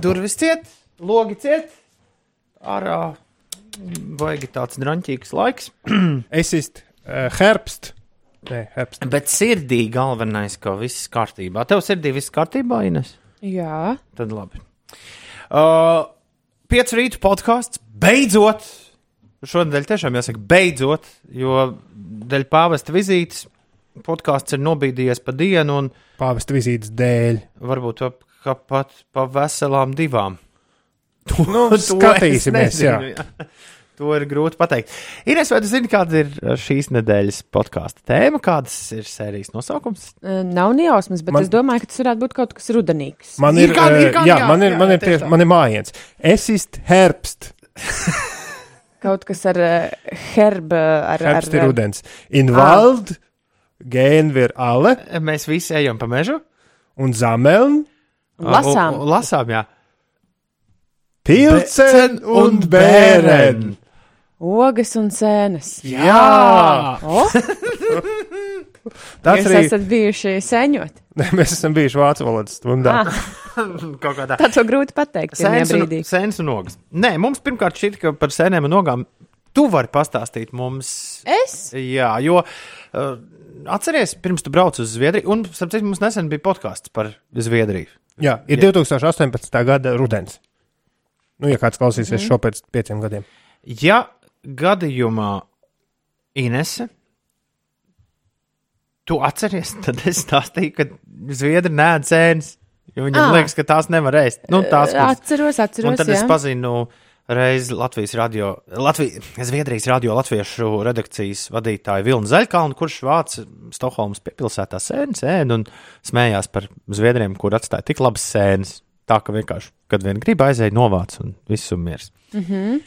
Durvis ciet, logi ciet. Ārā baigi tāds drāmīgs laiks. Es esmu uh, herbst. Nē, herbst. Bet sirdī galvenais, ka viss kārtībā. Tev sirdī viss kārtībā, Ines? Jā, Tad labi. Uh, Pieci rītu podkāsts beidzot. Šodien tiešām jāsaka, beidzot, jo dēļ pāvesta vizītes podkāsts ir nobīdījies pa dienu un Pāvesta vizītes dēļ. varbūt pat pa veselām divām. To, Nu, to es skatīsimies. To ir grūti pateikt. Ines, vai tu zini, kāda ir šīs nedēļas podkāstu tēma, kādas ir sērijas nosaukums? Eh, nav nejausmas, bet Man- es domāju, ka tas varētu būt kaut kas rudenīgs. Man Ir ir, kāda- ir kāda- jā, jā, man ir, jā, man ir, tieši man ir mājiens. Es esmu herbst. Kaut kas ar uh, herbu, ar, Herbst ir ar rudens. Invald, gēn vir ale Mēs visi ejam pa mežu. un zameln, Lasām. U- u- Lasām, jā. pilcen un bēren. ogas un sēnes. Jā! O, Tas arī esat bijuši seņot. mēs esam bijuši vācu valodas stundā. Ah, tā to grūti pateikt. Sēnes un, sēnes un ogas. Nē, mums pirmkārt šķiet, ka par sēnēm un ogām tu vari pastāstīt mums. Es? Jā, jo uh, atceries, pirms tu brauc uz Zviedriju, un starp citu mums nesen bija podkāsts par Zviedriju. Jā, ir 2018. gada rudens. Nu, ja kāds klausīsies šo pēc pieciem gadiem. Ja gadījumā Inese, tu atceries, tad es stāstīju, ka Zviedri nē, cēnas. Jo viņam Ā. liekas, ka tās nevar ēst. Nu, tās, kuras- Atceros, Un atceros. tad es jā. pazinu reizi Latvijas radio, Latvijas, Zviedrijas radio latviešu redakcijas vadītāju Vilnu Zaļkalnu, kurš vāca Stokholmas piepilsētā sēnes ēnu un smējās par Zviedriem, kur atstāja tik labas sēnes. Tā ka vienkārši, kad vien grib aizēja novāc un viss ir miers. Mm -hmm.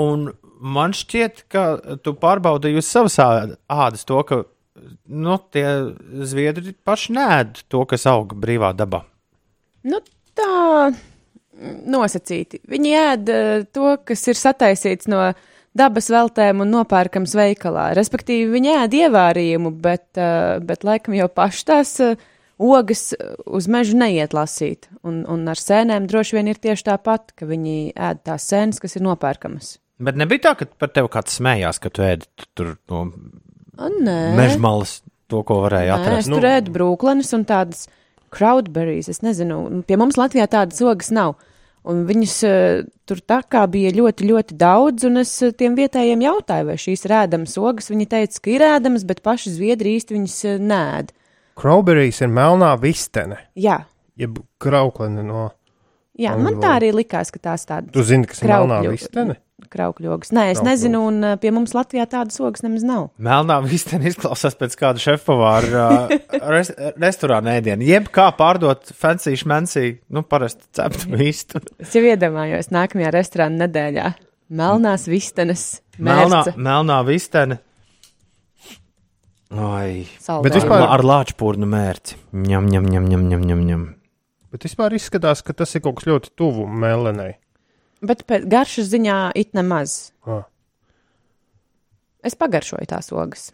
Un man šķiet, ka tu pārbaudīji uz savas ādas to, ka nu, tie zviedri paši nēd to, kas aug brīvā dabā. Nu, tā nosacīti. Viņi ēd eh, to, kas ir sataisīts no dabas veltēm un nopērkams veikalā. Respektīvi, viņi ēd ievārījumu, bet, eh, bet laikam jau paši tās eh, ogas uz mežu neiet lasīt. Un, un ar sēnēm droši vien ir tieši tāpat, ka viņi ēd tās sēnes, kas ir nopērkamas. Bet nebija tā, ka par tevi kāds smējās, ka tu ēdi tur no mežmalas to, ko varēja Nē, es atrast. Nu, tur ēdu brūklenes un tādas crowdberries. Es nezinu, pie mums Latvijā tādas ogas nav. Un viņas uh, tur tā kā bija ļoti, ļoti daudz, un es uh, tiem vietējiem jautāju, vai šīs ir ēdamas ogas. Viņi teica, ka ir ēdamas, bet paši zviedri īsti viņas uh, nēd. Krauberijas ir melnā vistene, Jā, jeb krauklene no. jā man tā arī likās, ka tās tādas Tu zini, kas ir melnā vistene? Kraukļogas. Nē, es Kraukļogas. nezinu, un uh, pie mums Latvijā tādas ogas nemaz nav. Melnā vistene izklausās pēc kāda šefpavāra uh, res, restorāna ēdiena. Jeb kā pārdot fancy šmensī, nu, parasti ceptu vistu. Es jau iedomājos nākamajā restorāna nedēļā. Melnās vistenes, Melnā, mērce, melnā vistene. Oi. saldējumu. Bet vispār- Ar lāčpūrnu mērci. Ņem, ņem, ņem, ņem, ņem, ņem. Bet vispār izskatās, ka tas ir kaut kas ļoti tuvu melenai. Bet garšas ziņā it nemaz. Ah. Es pagaršoju tās ogas.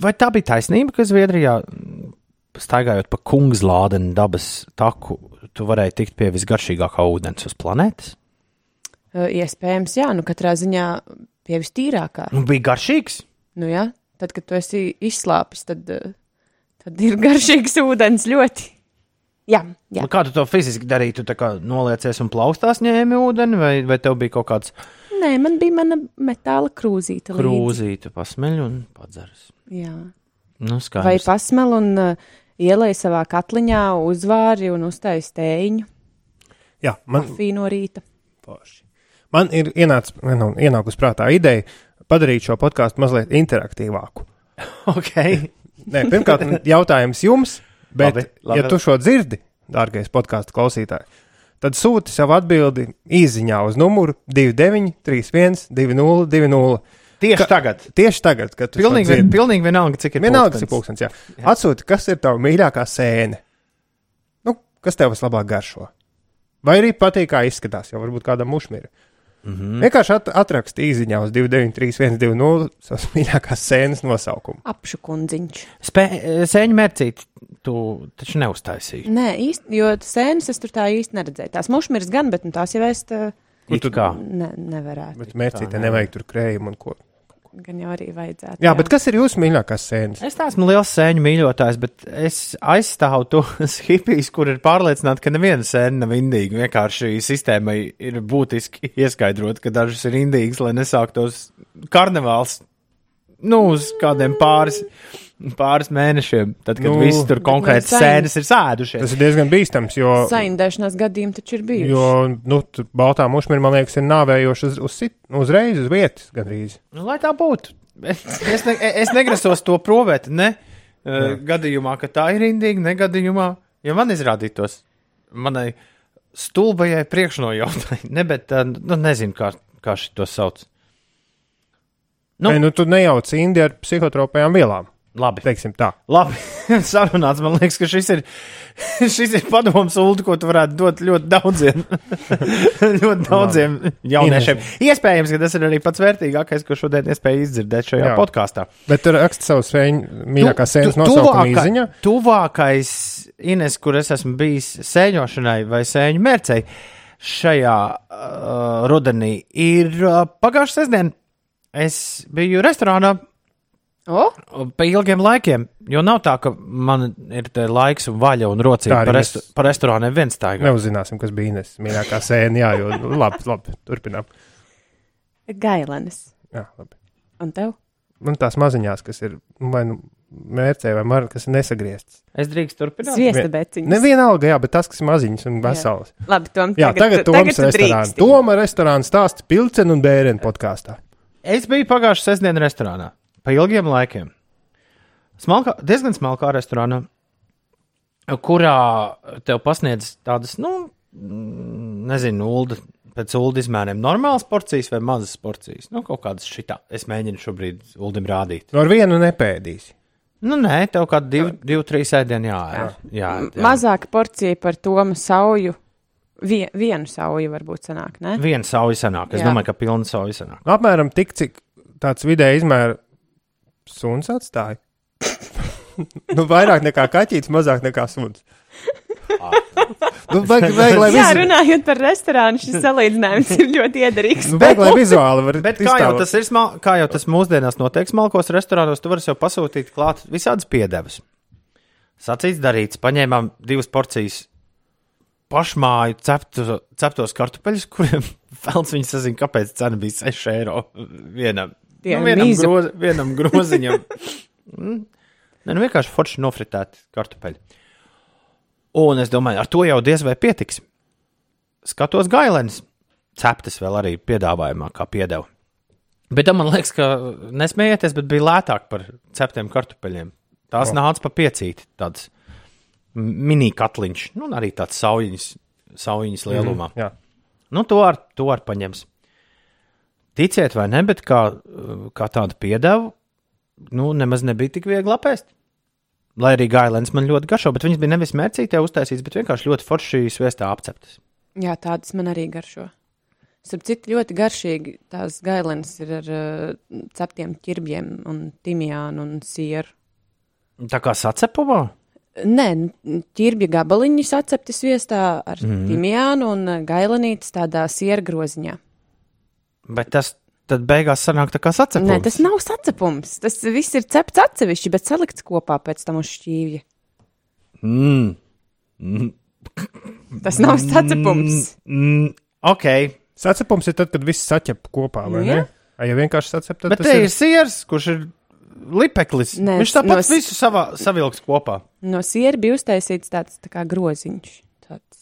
Vai tā bija taisnība, ka Zviedrijā, mm, staigājot pa kungslādeni dabas taku, tu varēji tikt pie visgaršīgākā ūdens uz planētas? Uh, Iespējams, jā, nu katrā ziņā pie vistīrākā. Nu, bija garšīgs. Nu, jā, tad, kad tu esi izslāpis, tad, tad ir garšīgs ūdens ļoti. Jā, jā. Nu, kā tu to fiziski darīji? Tu kā noliecies un plaustās ņēmi ūdeni, vai, vai tev bija kaut kāds Nē, man bija mana metāla krūzīte. krūzīte, pasmeļ un padzeras? Jā. Nu, Vai skaidrs. pasmel un uh, ielai savā katliņā uzvāri un uztaisīja tēņu, Jā, man, kafiju no rīta. Forši. Man ir ienāc, nu, ienākusi prātā ideja padarīt šo podkāstu mazliet interaktīvāku. Okay. Nē, pirmkārt, jautājums jums, bet, Labi, labi, ja tu šo dzirdi, dārgais podkāstu klausītāj, tad sūti savu atbildi īsiņā uz numuru 29, 31, 20, Tieši Ka- tagad. Tieši tagad, kad tu Pilnīgi, vien, pilnīgi vienalga, cik ir Vienalga, kas ir pulkstens. pulkstenis. Jā. Atsūti, kas ir tava mīļākā sēne. Nu, kas tev vislabāk garšo? Vai arī patīk, kā izskatās, jau varbūt kādam mušmīram. Mm -hmm. Vienkārši at atraksti īsiņā uz 293-120 savas mīļākās sēnes nosaukumu. Apšu kundziņš. Spē, sēņu mērcīt, tu taču neuztaisīji. Nē, īsti, jo sēnes es tur tā īsti neredzēju. Tās mušmirs gan, bet nu, tās jau es tā It kā. ne, nevarētu. Bet mērcītē nevajag tur krējumu un ko. Gan jau arī vajadzētu. Jā, bet kas ir jūsu mīļākās sēnes? Es neesmu liels sēņu mīļotājs, bet es aizstāvu tos hipijus, kur ir pārliecināti, ka neviena sēne nav indīga. Vienkārši sistēmai ir būtiski ieskaidrot, ka dažas ir indīgas, lai nesāktos karnevāls nu, uz kādiem pāris, pāris mēnešiem, tad, kad Nu, nu, viss tur konkrēti no sēnes ir sēdušies. Tas ir diezgan bīstams, jo, Saindēšanās gadījumi taču ir bijuši. jo nu, baltā mušmira, man liekas, ir nāvējoši uz, uz, sit- uzreiz uz vietas gandrīz. Nu, lai tā būtu. Es, ne, es negrasos to provēt, ne uh, gadījumā, ka tā ir indīga, ne gadījumā, ja man izrādītos manai stulbajai priekšnojautai, ne, bet uh, nu, nezinu, kā, kā šī to sauc. Nu. Nu, nu tu nejauc Indiju ar psihotropajām vielām. Labi, Teiksim tā. labi. sarunāts. Man liekas, ka šis ir, šis ir padoms, Ulu, ko tu varētu dot ļoti daudziem, ļoti daudziem jauniešiem. Iespējams, ka tas ir arī pats vērtīgākais, ko šodien iespēja izdzirdēt šajā Jā. podkāstā. Bet tur raksta savu sēņu, mīļākās sēnes Tu- nosaukumu tuvākā- īziņā. Tuvākais, Ines, kur es esmu bijis sēņošanai vai sēņu mērcei šajā uh, rudenī, ir uh, pagājušā sestdiena. Es biju restorānā O, pa ilgiem laikiem, jo nav tā, ka man ir laiks un vaļa un rocība par, restu, par restorāniem viens tā. Neuzzināsim, kas bija Ines mīļākā sēne. Jā, jo nu, labi, labi, turpinām. gailenes. Jā, labi. Un tev? Man tās maziņās, kas ir nu, vai nu mērcē vai mar, kas ir nesagrieztas. Es drīkstu turpināt. Sviesta beciņas. Nevienalga, jā, bet tas, kas ir maziņas un veselas. Labi, Tom, Jā, tagad, tagad Toms restorāns. Toma restorāns stāsta Pilcenu un Bērenu podkāstā. Es biju pagājušā sestdienā restorānā pa ilgiem laikiem. Smalkā, diezgan smalkā restorānā, kurā tev pasniedz tādas, nu, nezinu, ulda, pēc ulu izmēriem, normālas porcijas vai mazas porcijas. Nu, kaut kādas šitā. Es mēģinu šobrīd uldim rādīt. No ar vienu nepēdīs. Nu, nē, tev kā divi, divi trīs ēdienu jā, jā, jā. Mazāka porcija par Toma sauju. Vie, vienu sauju varbūt sanāk, ne? Viena sauja sanāk. Es Jā. domāju, ka pilna sauja sanāk. Apmēram tik, cik tāds vidēji izmēra suns atstāja. nu, vairāk nekā kaķis, mazāk nekā suns. nu, vajag, vajag, lai Jā, vizu- runājot par restorānu, šis salīdzinājums ir ļoti iederīgs. nu, vajag, lai vizuāli var Bet kā jau tas ir, smal, kā jau tas mūsdienās notiek smalkos restorānos, tu vari sev pasūtīt klāt visādas piedevas. Sacīts, darīts, paņēmām divas porcijas pašmāju ceptu, ceptos kartupeļus, kuriem Felns viņas sazina, kāpēc cena bija 6 eiro vienam. Tie Nu, vienam, miza. groz, vienam groziņam. Mm. Nē, nu vienkārši forši nofritēti kartupeļi. Un es domāju, ar to jau diez vai pietiks. Skatos gailenes, ceptas vēl arī piedāvājumā, kā piedeva. Bet tam man liekas, ka nesmējieties, bet bija lētāk par ceptiem kartupeļiem. Tās oh. nāca pa piecīti, tāds mini katliņš, nu, arī tāds saujiņas, saujiņas lielumā. Mm. Jā. Nu, to ar, to ar paņems. Ticiet vai ne, bet kā, kā tādu piedevu, nu, nemaz nebija tik viegli apēst. Lai arī gailēns man ļoti garšo, bet viņas bija nevis mērcītē uztaisītas, bet vienkārši ļoti forši sviestā apceptas. Jā, tādas man arī garšo. Starp citu, ļoti garšīgi tās gailenes ir ar uh, ceptiem ķirbjiem un timijānu un sieru. Tā kā sacepumā? Nē, ķirbja gabaliņi sacepti sviestā ar mm. timijānu un uh, gailenītes tādā siera groziņā. Bet tas tad beigās sanāk tā kā sacepums. Nē, tas nav sacepums. Tas viss ir cepts atsevišķi, bet salikts kopā pēc tam uz šķīvja. Mm. Mm. Tas nav sacepums. Mm. Ok, Sacepums ir tad, kad viss saķep kopā, vai Nu, ne? ja vienkārši sacep, tad bet tas te ir ir. siers, kurš ir lipeklis. Nē, Viņš tāpat no visu savā, savilks kopā. No siera bija uztaisīts tāds tā kā groziņš. Tāds.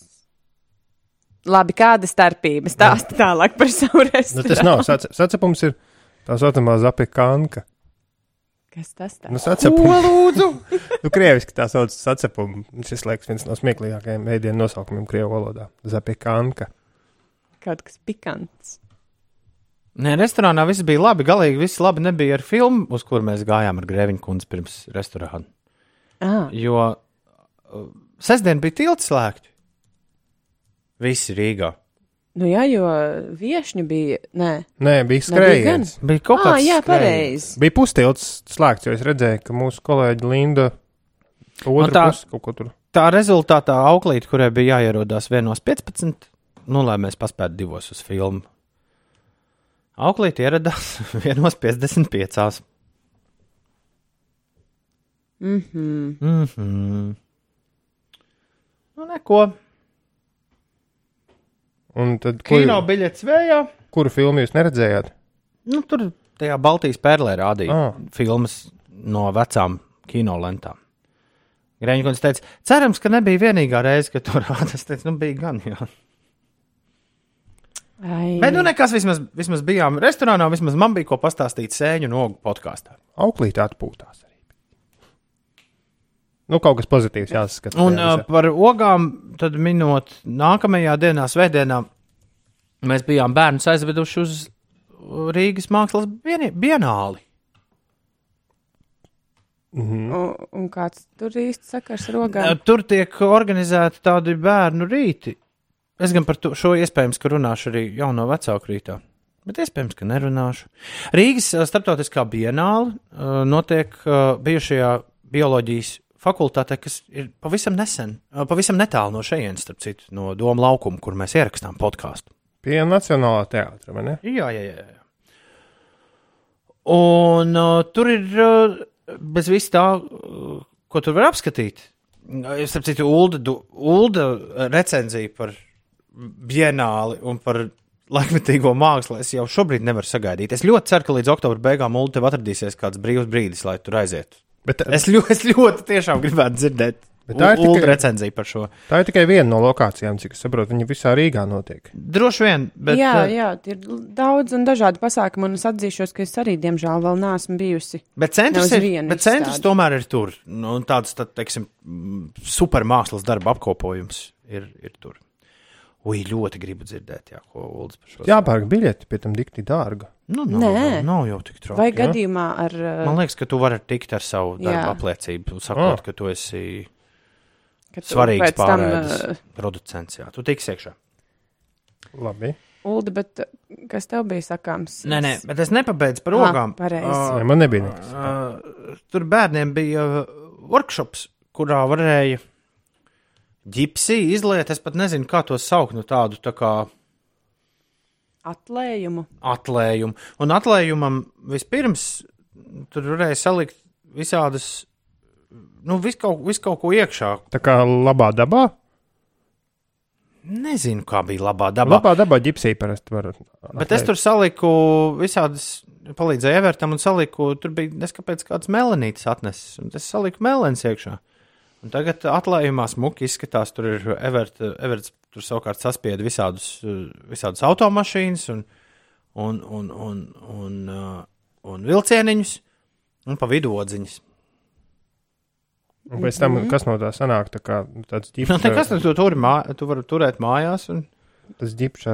Labi, kāda starpība? Stāsti tālāk par savu Nu, tas restorānu. nav sacep, sacepums, ir tā saucamā zapikanka. Kas tas tā? Nu, sacepums. Ko lūdzu? Nu, krieviski tā sauc sacepumu. Šis liekas viens no smieklīgākajiem ēdienu nosaukumiem krievu valodā. Zapikanka. Kaut kas pikants. Nē, restorānā viss bija labi. Galīgi viss labi nebija ar filmu, uz kur mēs gājām ar Grēviņu kundzi pirms restorāna. Ah, Jo uh, sestdien bija tilts slēgti. Visi Rīgā. Nu jā, jo viešņi bija. Nē, Nē, bija skrējiens. Bija kaut ah, kāds jā, skrējiens. pareizi. Bija pustilts slēgts, jo es redzēju, ka mūsu kolēģi Linda otru tā- pusi kaut ko tur. Tā rezultātā auklīt, kurai bija jāierodās vienos 15, nu, lai mēs paspētu divos uz filmu. Auklīt ieradās vienos 55. Mhm. Mm -hmm. Nu, neko. Un tad, ko, Kino biļets vējā. kuru filmu jūs neredzējāt? Nu, tur tajā Baltijas pērlē rādīja Ah. filmas no vecām kinolentām. Grēņķis teica, cerams, ka nebija vienīgā reize, kad tur rādījās. Es teicu, nu, bija gan. Jā. Ai, Bet, nu, nekas, vismaz, vismaz bijām restorānā, vismaz man bija ko pastāstīt sēņu nogu podkāstā. Auklīt atpūtās. Nu, kaut kas pozitīvs jāsaskata. Un visā. par ogām, tad minot, nākamajā dienā, svētdienā, mēs bijām bērnus aizveduši uz Rīgas mākslas bienāli. Mhm. un, un kāds tur īsti sakars ar rogām? Tur tiek organizēti tādi bērnu rīti. Es gan par to, šo iespējams, ka runāšu arī jauno vecāku rītā. Bet iespējams, ka nerunāšu. Rīgas starptautiskā bienāla notiek bijušajā bioloģijas fakultātē, kas ir pavisam nesen, pavisam netālu no šejienes, starp citu, no Doma laukuma, kur mēs ierakstām podkāstu. Pie Nacionālā teātra, vai ne? Jā, jā, jā. Un uh, tur ir uh, bez vis tā, uh, ko tur var apskatīt. Es saprotu, Ulda, du- Ulda recenzija par bienāli un par laikmetīgo mākslu. Es jau šobrīd nevaru sagaidīt. Es ļoti ceru, ka līdz oktobra beigām Ulda tev atradīsies kāds brīvs brīdis, lai tur aizietu. Bet Es ļoti, es ļoti tiešām gribētu dzirdēt. Bet tā ir tikai- recenzija par šo. tā ir tikai viena no lokācijām, cik es saprotu. Viņa visā Rīgā notiek. Droši vien, bet jā, uh, jā, ir daudz un dažādi pasākumi, un es atzīšos, ka es arī, diemžēl, vēl neesmu bijusi. Bet centrs, ir, vienu bet centrs izstādi. tomēr ir tur. Nu, un tāds, tā, teiksim, supermākslas darba apkopojums ir, ir tur. Ui, ļoti gribu dzirdēt, jā, ko Ulas par šo Jāpērk biļeti, pie tam dikti dārga. Nu, nav, Nē. nav, nav jau tik traki. Vai jā. gadījumā ar. Man liekas, ka tu vari tikt ar savu darbu apliecību, sakot, Ah. ka tu esi ka tu svarīgs pārējais uh, producents. Jā, tu tiksi iekšā. Labi. Ulda, bet uh, kas tev bija sakāms? Nē, nē, bet es nepabeidzu par Ah, ogām. pareizi. Ah, Nē, man nebija nekas. Uh, tur bērniem bija uh, workshops, kurā varēja ģipsi izliet. Es pat nezinu, kā to saukt, nu tādu tā kā Atlējumu. atlējumu. Un atlējumam vispirms tur varēja salikt visādas, nu, visu kaut, vis kaut ko iekšā. Tā kā labā dabā. Nezinu, kā bija labā dabā. Labā dabā ģipsī parasti var. Bet es tur saliku visādas, palīdzēju Evertam un saliku, tur bija neskapēc kāds melanītis atnesis, un es saliku melens iekšā. Un tagad atlējumā smuki izskatās, tur ir Evert, Everts, tur savukārt saspieda visādus, visādus automašīnas un, un, un, un, un, uh, un vilcieniņus, un pa vidu odziņas. Un pēc tam, kas no tā sanāk, tā kā nu, tāds Nu, ģipšs. nekas, tu, tur, mā, tu vari turēt mājās, un Tas ģipšs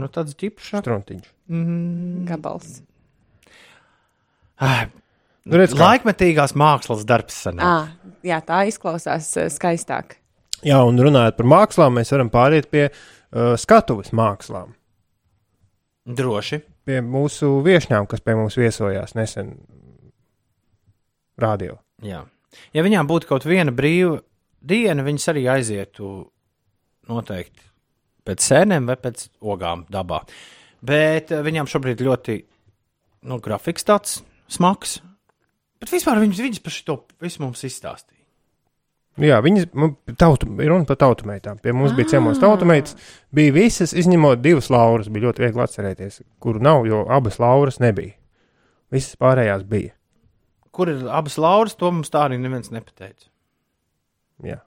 nu, tāds ģipšs. struntiņš. Mm, Gabals. ai, Nu, redz, kā. Laikmetīgās mākslas darbs. Ah, jā, tā izklausās skaistāk. Jā, un runājot par mākslām, mēs varam pāriet pie uh, skatuves mākslām. Droši. Pie mūsu viesņām, kas pie mums viesojās nesen rādio. Jā. Ja viņām būtu kaut viena brīva diena, viņas arī aizietu noteikti pēc sēnēm vai pēc ogām dabā. Bet viņām šobrīd ļoti nu, grafiks tāds smags. Bet vispār viņas, viņas par šo visu mums izstāstīja. Jā, viņas tautu, runa par tautumeitām. Pie mums bija ciemos tautumeitas, bija visas, izņemot divas lauras. Bija ļoti viegli atcerēties, kuru nav, jo abas lauras nebija. Visas pārējās bija. Kur ir abas lauras, to mums tā arī neviens nepateica. Jā.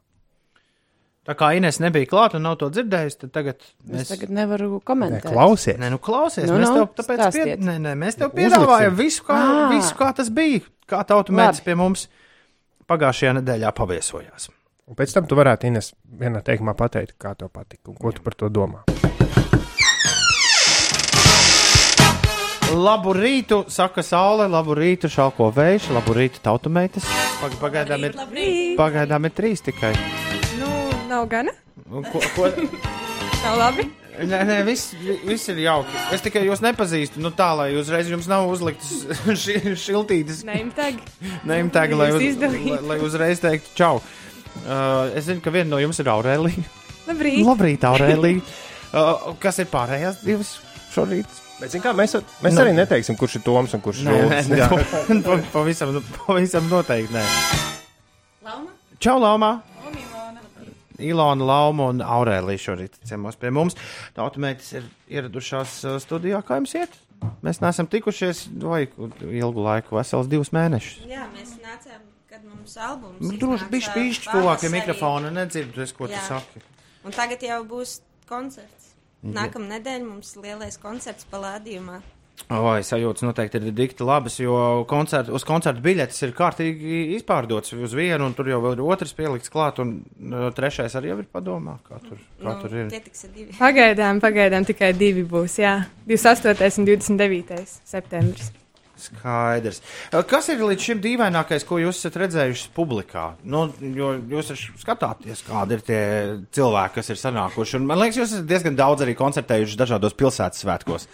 Tā kā Inês nebija klāta un nav to dzirdējusi, tad tagad Es mēs. tagad nevaru Nē, komentēt. klausies. Nē, nu klausies, Nu, nu, mēs nu, tev tāpēc pied... stāstiet. nē, nē, mēs tev Uzliksim. piedāvājam visu, kā, Ā. visu, kā tas bija. Kā tauta mēdz pie mums pagājušajā nedēļā paviesojās. Un pēc tam tu varētu Ines vienā teikumā pateikt, kā tev patika un ko tu par to domā. Labu rītu, saka saule, labu rītu, šalko vējš, labu rītu, tautumeitas. Pag pagaidām ir, pagaidām ir trīs tikai. Nu, nav gana. Un Ko, ko, Nav labi. Nē, nē viss, viss ir jauki. Es tikai jūs nepazīstu, nu tā, lai uzreiz jums nav uzliktas ši, šiltītas Neimtag. neimtēgi, lai, uz, lai, lai uzreiz teiktu čau. Uh, es zinu, ka viena no jums ir Aurēlija. Labrīt. Labrīt, Aurēlija. Uh, kas ir pārējās divas šorīt? Bet, kā, mēs, mēs Nu. arī neteiksim, kurš ir Toms un kurš ir Rūlis. nē, Jā. pa- pa- pavisam, pavisam noteikti nē. Lauma. Čau, Laumā! Ilona Lauma un Aurēlija šorīt ciemos pie mums. Tautumētis ir ieradušās studijā, kā jums iet? Mēs neesam tikušies vai ilgu laiku, vesels divus mēnešus. Jā, mēs nācām, kad mums albums. Nu, Droši bišķi pīšķi tuvāk pavasarī. mikrofona, nedzirdu, es, ko tu Jā. saki. Un tagad jau būs koncerts. Nākamā nedēļa mums lielais koncerts palādījumā. Oi, sajūtas noteikti ir dikti labas, jo koncert, uz koncertu biļetes ir kārtīgi izpārdotas uz vienu, un tur jau vēl ir otrs pielikts klāt, un uh, trešais arī ir padomā, kā tur, kā tur ir. Tie tiks ir. Pagaidām, pagaidām tikai divi būs. Jā, 28. un 29. septembris. Skaidrs. Uh, Kas ir līdz šim dīvainākais, ko jūs esat redzējuši publikā? Nu, jo jūs skatāties, kādi ir tie cilvēki, kas ir sanākuši. Un, man liekas, jūs esat diezgan daudz arī koncertējuši dažādos pilsētas svētkos.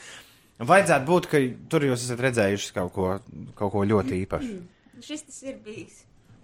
Vajadzētu būt, ka tur jūs esat redzējuši kaut ko, kaut ko ļoti īpašu. Šis tas ir bijis.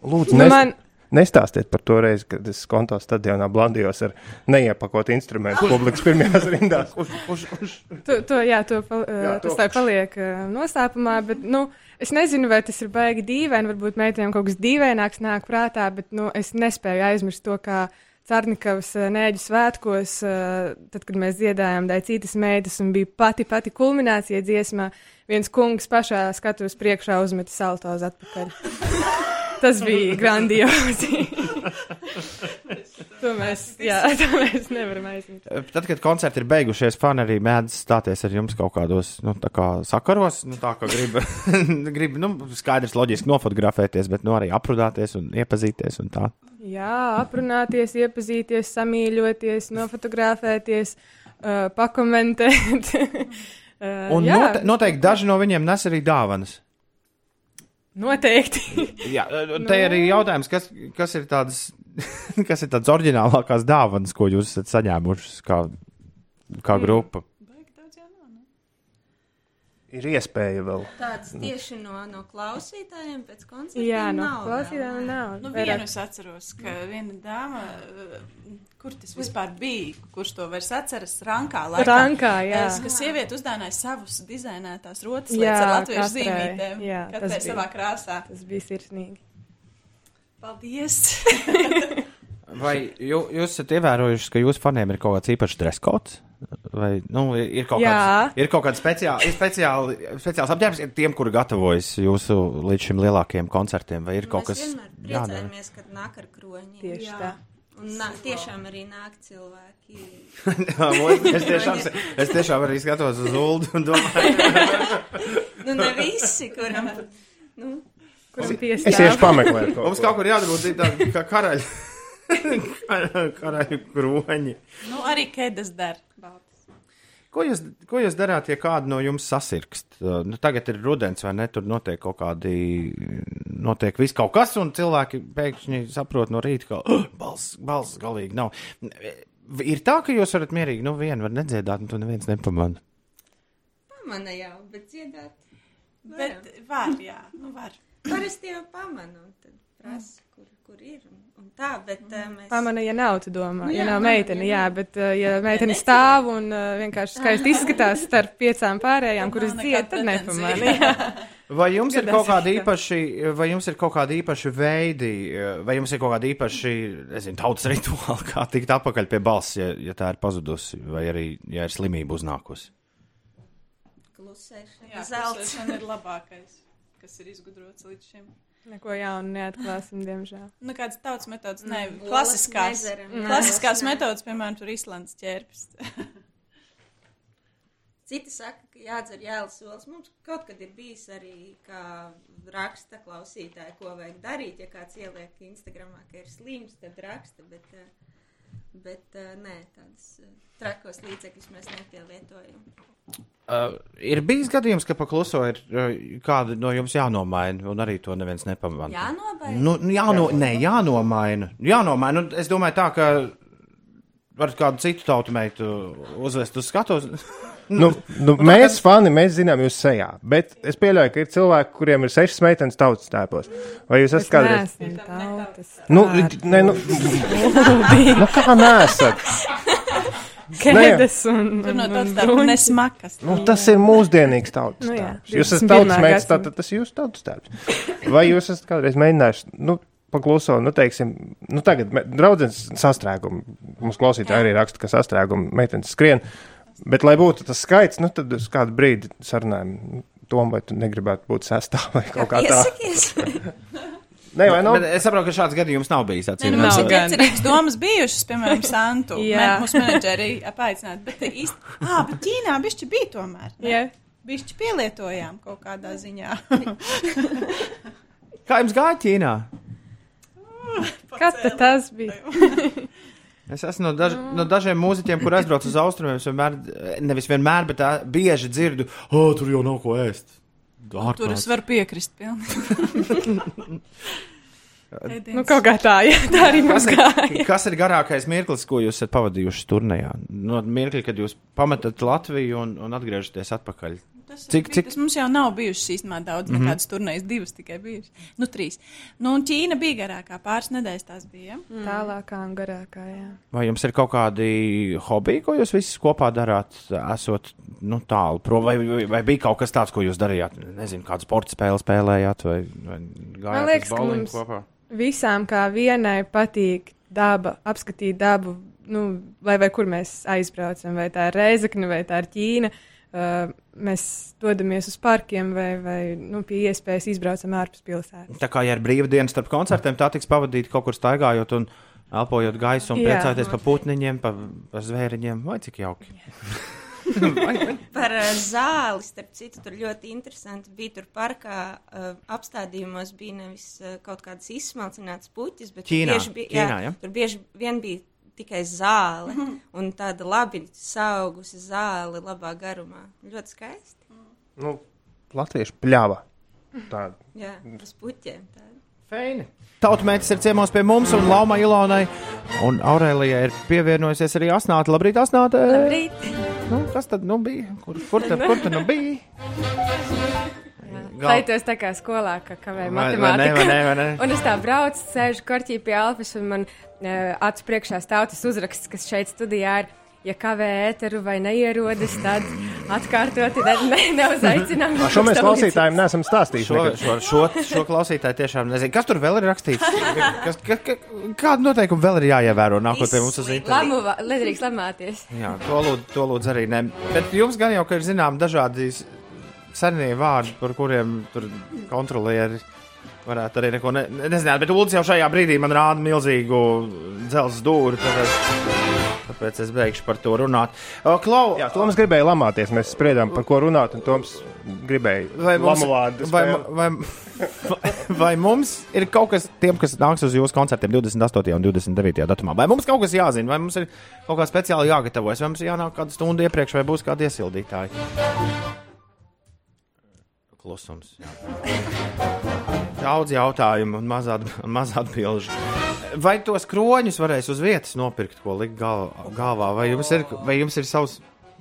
Lūdzu, Nu, nes, man, nestāstiet par to reizi, kad es konto stadionā blandījos ar neiepakotu instrumentu publikas pirmajās rindās. Kurš, kurš, kurš? to, to, jā, to, pal, jā, tas to. tā paliek uh, noslēpumā, bet, nu, es nezinu, vai tas ir baigi dīvaini, varbūt meitenēm kaut kas dīvaināks nāk prātā, bet, nu, es nespēju aizmirst to, kā Cārnikavas uh, nēģu svētkos, uh, tad, kad mēs dziedājām Daicītas meitas un bija pati, pati kulminācija dziesmā, viens kungs pašā skatuves priekšā uzmeta salto uz atpakaļ. Tas bija grandiozi. to mēs, jā, to mēs nevaram aizmirst. Tad, kad koncerti ir beigušies, fani arī mēdz stāties ar jums kaut kādos nu, kā sakaros. Nu, tā kā grib, grib nu, skaidrs, loģiski nofotografēties, bet nu, arī aprunāties un iepazīties. Un tā. Jā, aprunāties, iepazīties, samīļoties, nofotografēties, uh, pakomentēt. uh, Un jā, note, noteikti daži no viņiem nes arī dāvanas. noteikti. Jā, un te ir arī jautājums, kas, kas ir tādas, kas ir tādas oriģinālākās dāvanas, ko jūs esat saņēmuši kā, kā grupa. Ir iespēja vēl. Tāds tieši no, no klausītājiem pēc koncerta. jā, no klausītājiem nav. Nu, vienu es atceros, ka viena dāma, eh, kur tas vispār bija, kurš to vairs atceras, Rankā. laikā. Rankā, jā. Es, ka sieviete uzdāvināja savus dizainētās rotas Jā, lietas ar latviešu katrai, zīmītēm. jā, tas katrai bija. savā krāsā. Tas bija sirsnīgi. Paldies! Vai jū, jūs esat ievērojuši, ka jūsu faniem ir kaut kāds īpašs dreskots? Vai nu, ir kaut Jā. kāds, ir kaut kāds speciāli, ir speciāli, speciāls apģērbs tiem, kuri gatavojas jūsu līdz šim lielākajiem koncertiem? Vai ir kaut Mēs kas vienmēr priecājamies, kad nāk ar kroņiem. Tieši Jā. tā. Un nā, tiešām arī nāk cilvēki. es, tiešām, es tiešām arī skatos uz Ulu un domāju, Nu, ne visi, kuram. Nu, Kuram Es piestāv? iešu pameklēt. mums kaut kur jādabūt tādi kā karaļi. Karaļu kroņi. nu, arī Kedas der. Ko jūs, ko jūs darāt, ja kādu no jums sasirgst? Uh, Nu, tagad ir rudens, vai ne? Tur notiek kaut kādi, notiek viss kaut kas, un cilvēki pēkšņi saprot no rīta, ka oh, balss, balss galīgi nav. Ir tā, ka jūs varat mierīgi, nu, vienu var nedziedāt, un to neviens nepamana. pamana jau, bet dziedāt. Bet var, jā, nu var. Parasti jau pamanu, un tad prasa, kur, kur ir. Un, un tā, bet uh, mēs. Pamana, ja nav, tu domā, Nu ja jā, nav pamana, meitene, ja jā, nav. bet, ja meitene stāv un vienkārši skaisti izskatās starp piecām pārējām, Tad kuras nav dzied, tad jā. Vai jums, ir kaut kādi īpaši, vai jums ir kaut kādi īpaši veidi, vai jums ir kaut kādi īpaši, nezinu, tautas rituāli, kā tikt atpakaļ pie balss, ja, ja tā ir pazudusi, vai arī, ja ir slimība uznākusi? Klusēšana, Jā, zelts. klusēšana ir labākais, kas ir izgudrots līdz šim. Neko jaunu neatklāsim, diemžēl. Nu, kādas tautas metodas, ne, Mm, klasiskās. Mm. Klasiskās metodas, piemēram, tur Islandes ķērpes. Citi saka, ka jādzer jēlas solis. Mums kaut kad ir bijis arī, kā raksta klausītāji, ko vajag darīt. Ja kāds ieliek Instagramā, ka ir slims, tad raksta, bet, eh, bet eh, nē, tādas eh, trakos līdzekļus mēs nepielietojam. Uh, ir bijis gadījums, ka pakluso ir uh, kāda no jums jānomaina, un arī to neviens nepamanā. Jānobaida? Nu, jāno, nē, jānomaina. Jānomaina. Nu, es domāju, tā, ka varat kādu citu tautu meitu uzvest uz skatuves. Nu, nu, mēs, fani, mēs zinām jūs sejā, bet es pieļauju, ka ir cilvēki, kuriem ir sešas meitenes tautas tēpos. Vai jūs esat kādreiz? Nu, ne, nu, nu, kā nesat? Kēdes un, no un, un tā bruņas. nesmakas. Nu, tas ir mūsdienīgs tautas Nu jā, tēls. Jūs esat 21. tautas meitas, tātad tas ir jūsu tautas tēls. Vai jūs esat kādreiz mēģinājuši, nu, pakluso, nu, teiksim, nu, tagad draudzens sastrēgumu, mums klausītāji arī raksta, ka sastrēgumu meitenes skrien, bet, lai būtu tas skaits, nu, tad uz kādu brīdi sarunājam, Tom, vai tu negribētu būt sestā vai kaut kā tā. Iesakies! Nē, vai nav? Bet es saprotu, ka šāds gadījums nav bijis. Nē, Acīm nu, mums Nav ir gan. ķecerīgas domas bijušas, piemēram, Santu. Jā. Mūsu menedžeri apaicināt, bet īsti, ah, bet Ķīnā bišķi bija tomēr. ne? Jā. Bišķi pielietojām kaut kādā ziņā. Kā jums gāja Ķīnā? Tad tas bija? Es esmu no, daž, no dažiem mūziķiem, kur aizbraucu uz austrumiem. Es vienmēr, nevis vienmēr, bet tā, bieži dzirdu, o, tur jau nav ko ēst. Tur es varu piekrist pilnīgi. Nu, kaut kā tā, jā, tā arī mums gāja. Kas ir garākais mirklis, ko jūs esat pavadījuši turnīrā? No mirkļa, kad jūs pametat Latviju un, un atgriežaties atpakaļ. Tas, Cik- cik, cik- cik... mums jau nav bijušas īstenībā daudz, mm -hmm. nekādas turnīras, divas tikai bijušas. Nu, trīs. Nu, un Ķīna bija garākā, pāris nedēļas tās bija. Tālākā un garākā, jā. Vai jums ir kaut kādi hobiji, ko jūs visi kopā darāt, esot nu, tālu prom? Vai, vai, vai bija kaut kas tāds, ko jūs darījāt? Nezinu, kādu sporta spēli spēlējāt, vai, vai gājāt liekas, uz ka mums- kopā? Visām kā vienai patīk daba, apskatīt dabu, nu, lai vai kur mēs aizbraucam, vai tā ir Reizekne, vai tā ir Ķīna. Uh, mēs dodamies uz parkiem vai, vai nu, pie iespējas izbraucam ārpus pilsētas. Tā kā ja ir brīva diena starp koncertiem, tā tiks pavadīta kaut kur staigājot un elpojot gaisu un Jā. priecājoties par putniņiem, par, par zvēriņiem. Vai cik jauki? Par uh, zāli, starp citu, tur ļoti interesanti bija. Tur parkā uh, apstādījumos bija nevis uh, kaut kādas izsmalcinātas puķis, bet tur Ķīnā, bieži bija, Ķīnā, ja? tur bieži vien bija tikai zāle un tāda labi saugusi zāle labā garumā. Ļoti skaisti. Nu, latviešu pļāva. Tāda. Jā, uz puķiem. tāda. Feini. Tautsmētis ir ciemos pie mums, un Lauma Ilonai un Aurēlijai ir pievienojusies arī Asnāta. Labrīt, Asnāta! Labrīt! Nu, kas tad nu bija? Kur, kur, tad, kur tad nu bija? Laitos tā kā skolā, ka kavēja Vai- vai ne, matemātiku. vai ne, vai ne? Un es tā braucu, sēžu korķī pie Alfas, un man uh, acu priekšā stāv tas uzraksts, kas šeit studijā ir. Ja kavē ēteru vai neierodas, tad atkārtoti ne, ne, neuzaicinām. Šo mēs klausītājiem neesam stāstījuši. Šo, šo, šo, šo klausītāju tiešām nezinu. Kas tur vēl ir rakstīts? Kas, ka, ka, kādu noteikumu vēl ir jāievēro nākotnē mums uz internetu? Lamu, ledrīgs lamāties. Jā, to lūdzu, to lūdzu arī ne. Bet jums gan jau, ka ir zinām dažādi senie vārdi, par kuriem tur kontrolieri varētu arī neko ne, nezināt. Bet Ulds jau šajā brīdī man rāda milzīgu dzelzs dūri, tāpēc, tāpēc es beigšu par to runāt. O, Klau, Jā, Toms gribēja lamāties. Mēs spriedām, par ko runāt, un Toms gribēja Vai mums, vai, vai, vai, vai mums ir kaut kas, tiem, kas nāks uz jūsu koncertiem 28. un 29. datumā, vai mums kaut kas jāzina, vai mums ir kaut kā speciāli jāgatavojas, vai mums ir jānāk kādu stundu iepriekš, vai būs kādi iesildītāji? Klusums. Daudz jautājumu un maz, atbildžu. Vai tos kroņus varēs uz vietas nopirkt, ko likt gal, galvā, vai jums ir, vai jums ir savs,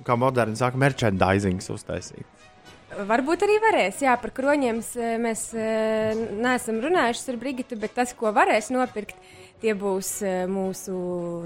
kā moderni saka, merchandising uztaisīt? Varbūt arī varēs. Jā, par kroņiem mēs eh, neesam runājuši ar Brigitu, bet tas, ko varēs nopirkt, tie būs eh, mūsu,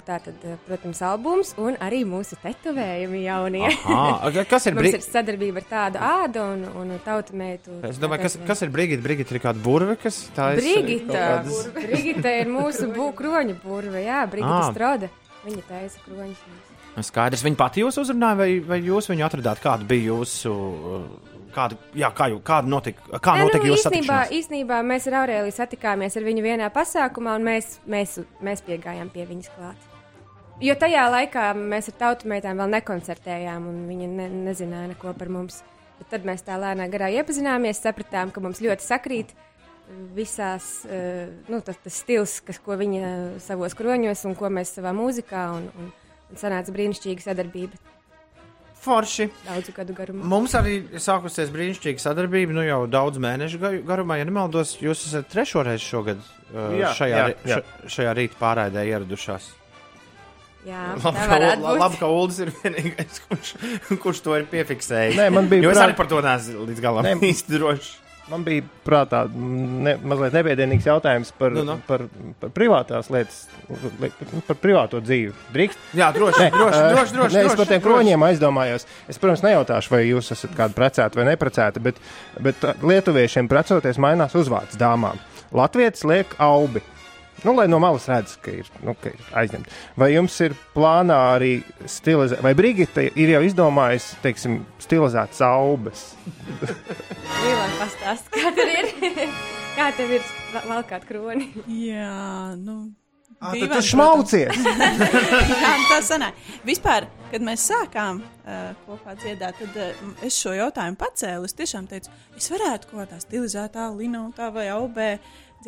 tātad, eh, protams, albums un arī mūsu tetovējumi jaunie. Aha, kas ir Mums Brigita? ir sadarbība ar tādu ādu un, un tautu meitu. Es domāju, kas, kas ir Brigita? Brigita ir kāda burve, kas tā ir. Brigita. Brigita ir mūsu bū, kroņu burve, jā, Brigita Ah. Strode. Viņa taisa kroņus. mums. Skaidrs, viņa pati jūs uzrunāja, vai, vai jūs viņu atradāt? Kāda bija jūsu. Kāda, jā, kā, jū- kāda notika, kā Nē, notika nu, jūsu īstenībā, īstenībā mēs ar Aurēliju satikāmies ar viņu vienā pasākumā, un mēs, mēs, mēs piegājām pie viņas klāt. Jo tajā laikā mēs ar tautu meitām vēl nekoncertējām, un viņa ne, nezināja neko par mums. Bet tad mēs tā lēnām garā iepazināmies, sapratām, ka mums ļoti sakrīt visās, eh, nu, tas, tas stils, kas, ko viņa savos kroņos un ko mēs savā mūzikā, un, un, un sanāca brīnišķīga sadarbība Forši. daudzu gadu garumā. Mums arī sākusies brīnišķīga sadarbība, nu jau daudz mēnešu ga- garumā, ja nemaldos. Jūs esat trešo reizi šogad uh, Jā, šajā, jā, jā. ša- šajā rīta pārraidē ieradušās. Jā, Labi, ka, labi, ka Ulas ir vienīgais, kurš, kurš to ir piefiksējis. Nē, man bija Jo es arī par to neesmu līdz galam Nē. īsti drošs. Man bija prātā ne, mazliet nevienīgs jautājums par, Nu, nu. par, par privātās lietas, li- par privāto dzīvi. Drīkst? Jā, droši, droši, Ē, droši, droši. Nē, es droši, par tiem droši. kroņiem aizdomājos. Es, protams, nejautāšu, vai jūs esat kādi precēti vai neprecēti, bet, bet lietuviešiem precoties mainās uzvārds dāmām. Latvijas liek aubi. Nu, lai no malas redz, ka ir, nu, ka ir aizņemta. Vai jums ir plānā arī stilizēt, vai Brigita ir jau izdomājusi, teiksim, stilizētas aubas? Mīlāk pastāst, kā tur ir. kā tev ir va- valkāt kroni? Jā, nu. Ah, tad tu šmaucies! Jā, tā sanāk. Vispār, kad mēs sākām uh, kopā dziedāt, tad uh, es šo jautājumu pacēlu. Es tiešām teicu, es varētu kaut kādā stilizētā, linotā vai aubē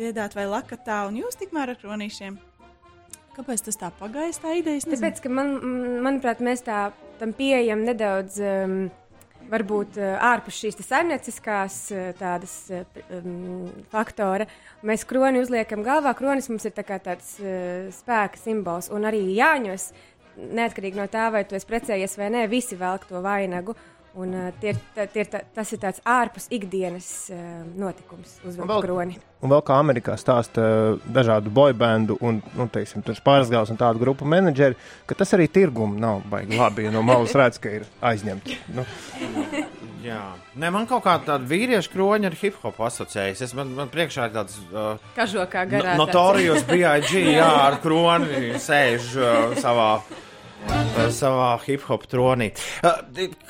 dziedāt vai lakatā, un jūs tikmēr ar kronīšiem. Kāpēc tas tā pagājis, tā ideja? Tāpēc, ka man, manuprāt, mēs tā tam pieejam nedaudz. Um, Varbūt uh, ārpus šīs saimnieciskās uh, tādas uh, um, faktora. Mēs kroni uzliekam galvā. Kronis mums ir tā tāds uh, spēka simbols. Un arī Jāņos, neatkarīgi no tā, vai tu esi precējies vai nē, visi velk to vainagu. Un, uh, tie, ir tā- tie, ir tā- tas ir tāds ārpus ikdienas uh, notikums, uzvilkt kroni. Un vēl kā Amerikā stāsta uh, dažādu boybandu un, nu, teiksim, tur pārsgājas un tādu grupu menedžeri, ka tas arī tirgumu nav baigi labi, ja no malas redz, ka ir aizņemti. Nu, Jā, Nē, man kaut kā tāda vīriešu kroņa ar hip hop asociējas. Es, man, man priekšā ir tāds uh, Kažokā garā. tāds. notorijos PIG, jā, ar kroni sēž uh, savā. Uh, Savā hip hop tronī. Uh,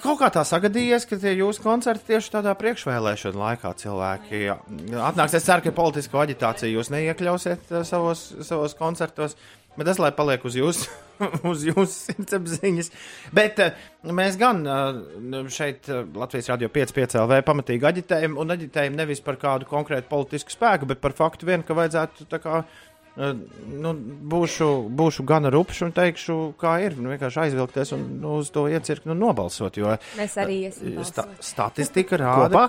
kaut kā tā sagadījies, ka tie jūsu koncerti tieši tādā priekšvēlēšana laikā cilvēki atnāks. Es ceru, ka politisko aģitāciju jūs neiekļausiet uh, savos, savos koncertos, bet tas lai paliek uz jūsu, uz jūsu sirdsapziņas. Bet mēs gan šeit Latvijas radio 5,5 LV pamatīgi aģitējam, un aģitējam nevis par kādu konkrētu politisku spēku, bet par faktu vien, ka vajadzētu tā kā. Uh, Nu, būšu, būšu gana rupšs un teikšu, kā ir. Nu, vienkārši aizvilkties un nu, uz to iecirkt un nobalsot. Jo Mēs arī esam. sta statistika rāda, kopā?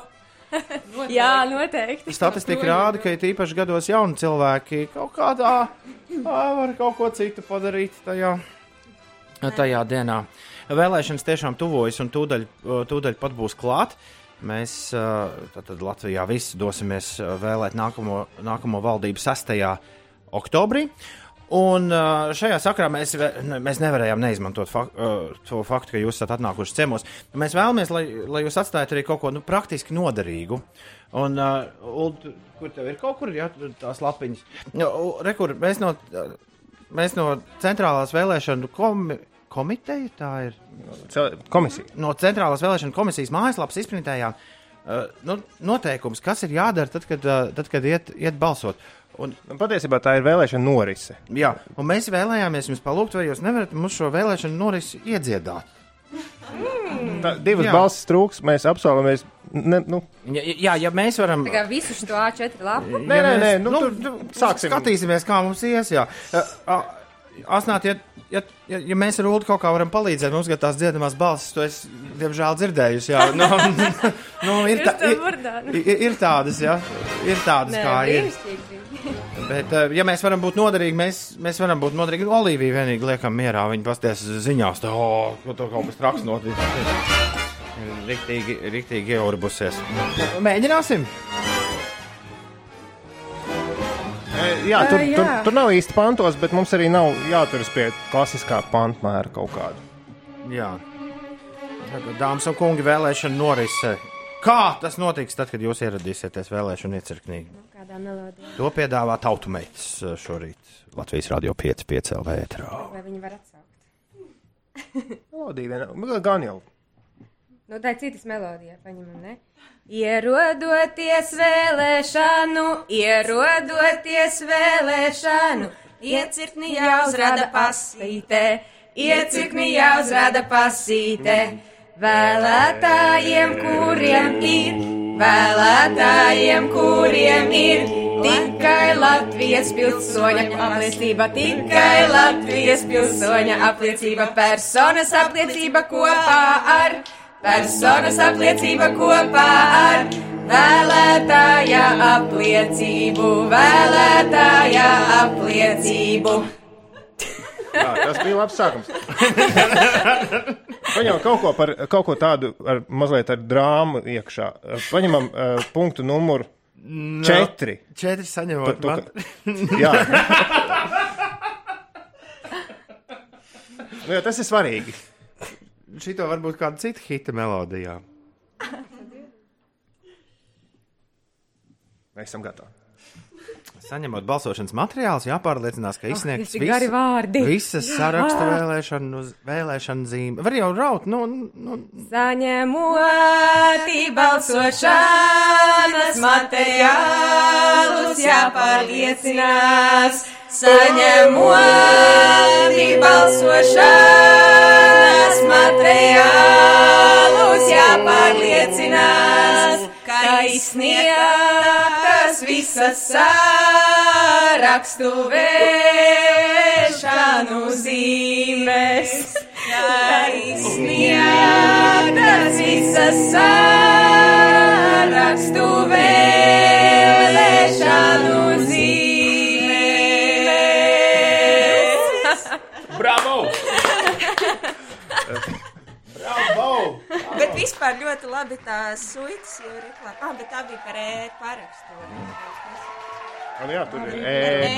Jā, noteikti. Statistika rāda, ka it īpaši gados jauni cilvēki kaut kādā var kaut ko citu padarīt tajā, tajā dienā. Vēlēšanas tiešām tuvojas, un tūdaļ, tūdaļ pat būs klāt. Mēs tātad Latvijā visi dosimies vēlēt nākamo, nākamo valdību 6. Oktobrī. Un ā, šajā sakarā mēs, mēs nevarējām neizmantot fak ā, to faktu, ka jūs esat atnākuši ciemos. Mēs vēlamies, lai, lai jūs atstājat arī kaut ko nu, praktiski noderīgu. Un, uh, Uld, kur tev ir kaut kur jā, tās lapiņas? Nu, u- re, kur, mēs, no, uh, mēs no centrālās vēlēšanu komi komiteja, tā ir Komisija. no centrālās vēlēšanu komisijas mājaslapas izprintējām uh, nu, noteikums, kas ir jādara tad, kad, uh, tad, kad iet, iet balsot. Un, Nu, Patiesībā tā ir vēlēšana norise. jā, un mēs vēlējāmies jums palūgt, vai jūs nevarat mums šo vēlēšanu norisi iedziedāt. Tā, divas Jā. balsis trūks, mēs apsolamies. Ne, nu, Ja, jā, ja mēs varam. Tā kā visu šo A4 lapu. Nē, nē, nē, nu, nu, tur- nu, sāksim. Skatīsimies, kā mums ies. Jā. Asnāt, ja, ja, ja, ja mēs ar Ulu kaut kā varam palīdzēt, mums ir tās dziedamās balsis, to es, diemžēl, dzirdējusi. Jā, nu, nu, ir, tā, ir, nu. ir, ir tādas, jā, ir tādas, Nē, kā ir. brīnišķīgi. Bet, uh, ja mēs varam būt noderīgi, mēs, mēs varam būt noderīgi. Olivija vienīgi liekam mierā. Viņa pasties ziņās, tā, oh, ka tur kaut kas traks. Ir riktīgi, riktīgi ieurbusies. Mēģināsim! jā, tur, jā. tur, tur nav īsti pantos, bet mums arī nav jāturas pie klasiskā pantmēra kaut kāda. Jā. Dāmas un kungi, vēlēšana norise. Kā tas notiks tad, kad jūs ieradīsieties vēlēšanu iecirknī? Kādā melodijā. To piedāvā tautumeitas uh, šorīt Latvijas radio 5,5 LV. ēterā. Vai viņi var atsaukt? Melodija viena, nu, gan jau. Nu, tā ir citas melodija, paņemam, ne? Ierodoties vēlēšanu, ierodoties vēlēšanu, iecirkni jāuzrada pasīte, iecirkni jāuzrada pasīte. Vēlētājiem, kuriem ir, vēlētājiem, kuriem ir tikai Latvijas pilsoņa apliecība, tikai Latvijas pilsoņa apliecība, personas apliecība kopā ar, personas apliecība kopā ar vēlētāja apliecību, vēlētāja apliecību. Jā, tas bija labs sākums. Paņemam kaut ko, par, kaut ko tādu ar mazliet ar drāmu iekšā. Paņemam uh, punktu numuru četri. Četri saņemot. Tu- tu- man- Jā. nu, jā, tas ir svarīgi. Šito varbūt kāda cita hita melodijā. Mēs esam gatavi. Saņemot balsošanas materiālus, jāpārliecinās, ka izsniegts visi gari vārdi. visas sarakstu vēlēšanu, vēlēšanu zīme. Var jau raut, nu, nu Saņemot balsošanas materiālus, jāpārliecinās. Saņemot balsošanas materiālus, jāpārliecinās, ka izsniegtas visas sarakstu vēlēšanu zīmes. Izsniegtas visas sarakstu vēlēšanu vispār ļoti labi tā suitas jau reklāma. Ah, bet tā bija par e-parakstu. Un jā, tur ir E, e,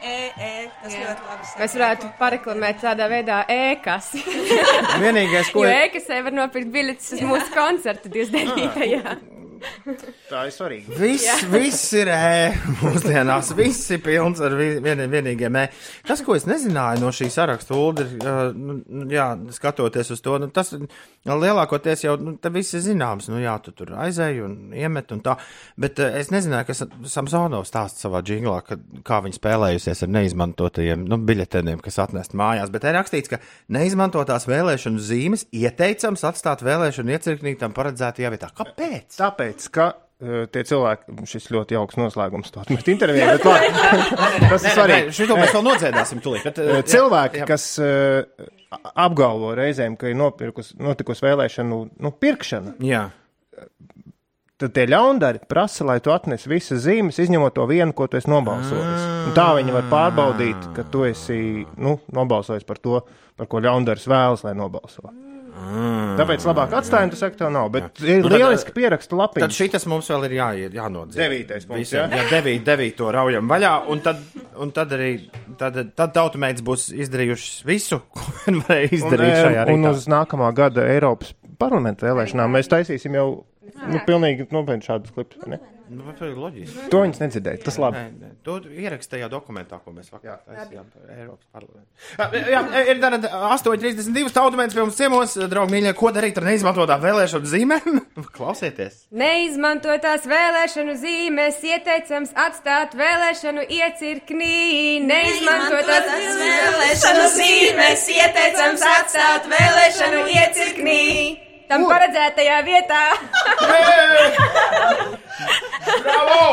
e, e, e. Labi. Mēs varētu pareklamēt tādā veidā ēkas. Vienīgais, ko Jo ēkasē var nopirkt biļetes uz mūsu koncertu 29. tā ir svarīga. Viss, viss ir ē, mūsdienās. Viss ir pilns ar vi- vien, vienīgiem ē. Tas, ko es nezināju no šī saraksta, uh, nu, nu, jā, skatoties uz to, nu, tas lielākoties jau nu, te viss ir zināms. Nu, jā, tu tur aizēji un iemet un tā. Bet es nezināju, ka Sa- Samsonov stāsta savā džinglā, ka, kā viņi spēlējusies ar neizmantotajiem nu, biļetēm, kas atnest mājās. Bet ir rakstīts, ka neizmantotās vēlēšanu zīmes ieteicams atstāt vēlēšanu iecirknītam paredzētajā vietā. Kāpēc? Tāpēc, ka uh, tie cilvēki, šis ļoti jauks noslēgums, to atmet intervijā, bet labi, tas ir svarīgi. Šito mēs vēl nodziedāsim tūlīt. Bet, Uh, uh, Cilvēki, jā, jā. kas apgalvo reizēm, ka ir nopirkus, notikusi vēlēšanu nu, pirkšana, Jā. tad tie ļaundari prasa, lai tu atnes visas zīmes, izņemot to vienu, ko tu esi nobalsojis. Un tā viņi var pārbaudīt, ka tu esi nu, nobalsojis par to, par ko ļaundaris vēlas, lai nobalso. Tāpēc labāk atstājot, tu saki, tev nav. Bet ir Nu, tad, lieliski pierakstu Tad lapiņu. šis mums vēl ir jāiet, jānodzīvo. Devītais punkts, Visiem, jā? jā, devīt, devīto raujam vaļā, un tad, un tad arī tad, tad tautumēģis būs izdarījušas visu, ko vien varēja Un, izdarīt šajā eh, un rītā. uz nākamā gada Eiropas parlamenta vēlēšanām mēs taisīsim jau nu, pilnīgi nopietni šādus klipus. ne? Nu, vai ir loģiski. To viņas nedzirdēja. Tas labi. Nē, nē, to ierakstījā dokumentā, ko mēs vakar taisījām Eiropas parlamentu. Jā, ir tāda 8,32 tautumēģis pie mums ciemos, draugi mīļie, ko darīt ar neizmantotām vēlēšanu zīmēm? Klausieties! Neizmantotās vēlēšanu zīmes ieteicams atstāt vēlēšanu iecirknī. Neizmantotās vēlēšanu zīmes ieteicams atstāt vēlēšanu iecirknī. Tam paredzētajā vietā. Bravo!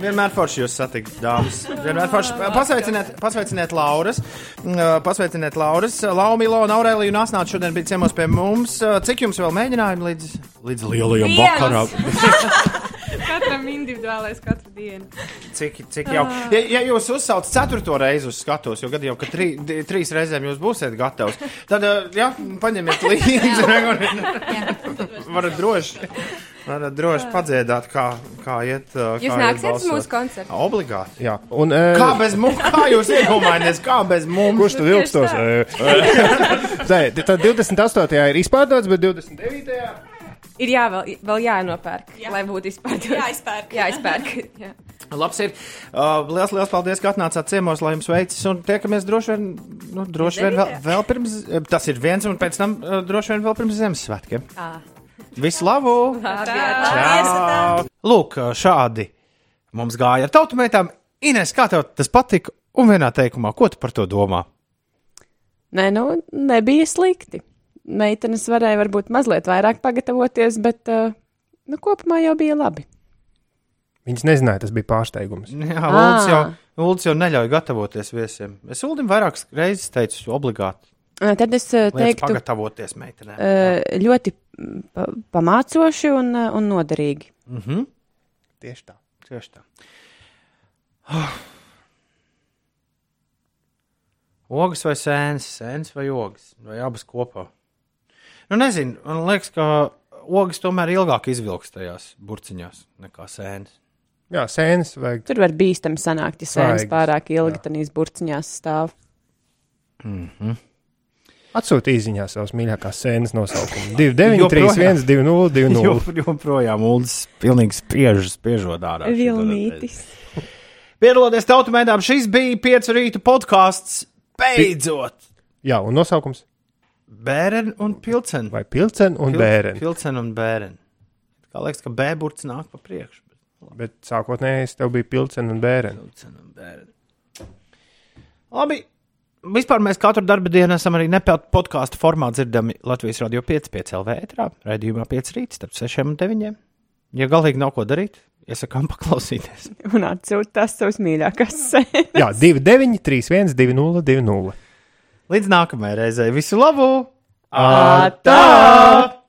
Vienmēr forši jūs satikt, dāmas. Vienmēr forši. Pasveiciniet, pasveiciniet Lauras. Uh, Pasveiciniet Lauras. Lau, Milona, Aurēlija un Asnāts šodien bija ciemos pie mums. Cik jums vēl mēģinājumi līdz, līdz lielajam vakaram? Katram individuālais katru dienu. Cik, cik jau. Ja, ja jūs uzsaucat ceturto reizi uz skatuves, jo gadu jau, ka tri, trīs reizēm jūs būsiet gatavs, tad, uh, jā, paņemiet līdzi. Varat droši, varat droši padziedāt, kā, kā iet. Jūs kā iet nāksiet uz mūsu koncertu? Obligāti. Jā, un eh, Kā bez mums? Kā jūs iedomājaties, kā bez mums? kurš tad vilkstos? Nē, tad 28. ir izpārdots, bet 29. Ir jā, vēl, vēl jānopērk, jā. lai būtu izpārdots. Jāizpērk. Jāizpērk. Jā. Labs ir. Uh, liels, liels paldies, ka atnācāt ciemos, lai jums veicas. Un tiekamies droši vien, nu, droši vien vēl, vēl pirms, eh, tas ir viens, un pēc tam uh, droši vien vēl pirms Ziemassvētkiem. Visu labu! Čau! Lūk, šādi mums gāja ar tautumētām. Ines, kā tev tas patika? Un vienā teikumā, ko tu par to domā? Nē, nu, nebija slikti. Meitenes varēja varbūt mazliet vairāk pagatavoties, bet uh, nu, kopumā jau bija labi. Viņas nezināja, tas bija pārsteigums. Jā, Lūdzu, jau, Ā. Lūdzu jau neļauj gatavoties viesiem. Es Uldim vairākas reizes teicu, obligāti. Uh, Tad es Lietas teiktu, pagatavoties meitenēm. ļoti mm, pa, pamācoši un, un noderīgi. Mhm. Tieši tā. Tieši tā. Ogas vai sēnes, sēnes vai ogas, vai abas kopā. Nu, nezinu, man liekas, ka ogas tomēr ilgāk izvilks tajās burciņās nekā sēnes. Jā, sēnes vajag. Tur var bīstami sanākt, ja sēnes Svaigas, pārāk ilgi jā. tanīs burciņās stāv. Atsūtīt īsiņā savas mīļākās sēnes nosaukumu. 2, 9, 3, 1, 2, 0, 2, 0. Jo, joprojām Ulas pilnīgi spiež, spiežot ārā. Vilnītis. Piedaloties tautumēdām, šis bija piecu rītu podkāsts. Beidzot! Jā, un nosaukums? Bērni un pilceni. Vai pilcen un Pil- bērni? Pilceni un bērni. Kā liekas, ka bērns nāk pa priekšu. bet Bet sākotnēji tev bija pilcen un bērni. Pilceni un bērni. Labi. Vispār mēs katru darba dienu esam arī nepelnīti podkāstu formā dzirdami Latvijas radio 5, 5 LV ētrā, raidījumā 5 rīt, starp 6 un 9. Ja galīgi nav ko darīt, iesakām paklausīties. Un atsūt tās savas mīļākās sēnes. Jā, 2, 9, 3, 1, 2, 0, 2, 0. Līdz nākamajai reizei visu labu! Ā, tā!